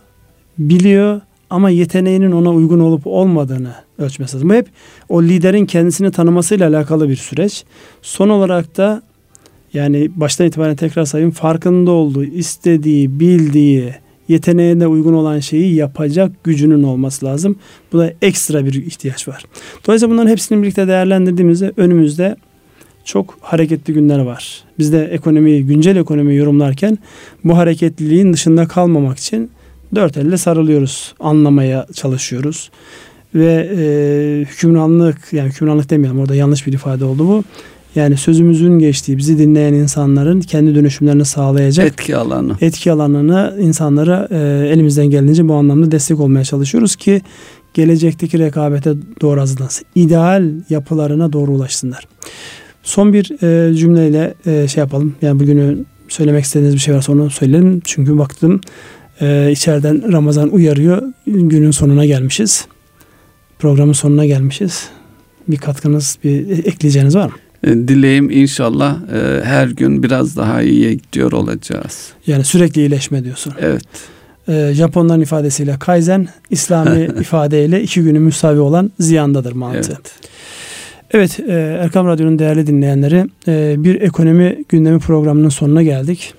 biliyor ama yeteneğinin ona uygun olup olmadığını ölçmesi lazım. Bu hep o liderin kendisini tanımasıyla alakalı bir süreç. Son olarak da yani baştan itibaren tekrar sayayım farkında olduğu, istediği, bildiği, yeteneğine uygun olan şeyi yapacak gücünün olması lazım. Bu da ekstra bir ihtiyaç var. Dolayısıyla bunların hepsini birlikte değerlendirdiğimizde önümüzde çok hareketli günler var. Biz de ekonomiyi, güncel ekonomiyi yorumlarken bu hareketliliğin dışında kalmamak için dört elle sarılıyoruz, anlamaya çalışıyoruz. Ve e, hükümranlık, yani hükümranlık demeyelim orada yanlış bir ifade oldu bu yani sözümüzün geçtiği bizi dinleyen insanların kendi dönüşümlerini sağlayacak etki alanı. Etki alanını insanlara e, elimizden geldiğince bu anlamda destek olmaya çalışıyoruz ki gelecekteki rekabete doğru hazırlansın. İdeal yapılarına doğru ulaşsınlar. Son bir e, cümleyle e, şey yapalım. Yani bugünü söylemek istediğiniz bir şey varsa onu söyleyelim. Çünkü baktım e, içeriden Ramazan uyarıyor. Günün sonuna gelmişiz. Programın sonuna gelmişiz. Bir katkınız, bir ekleyeceğiniz var mı? E, dileğim inşallah e, her gün biraz daha iyiye gidiyor olacağız. Yani sürekli iyileşme diyorsun. Evet. E, Japonların ifadesiyle kaizen, İslami ifadeyle iki günü müsavi olan ziyandadır mantığı. Evet. Evet Erkam Radyo'nun değerli dinleyenleri bir ekonomi gündemi programının sonuna geldik.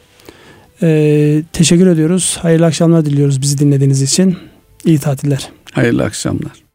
Teşekkür ediyoruz. Hayırlı akşamlar diliyoruz bizi dinlediğiniz için. İyi tatiller. Hayırlı akşamlar.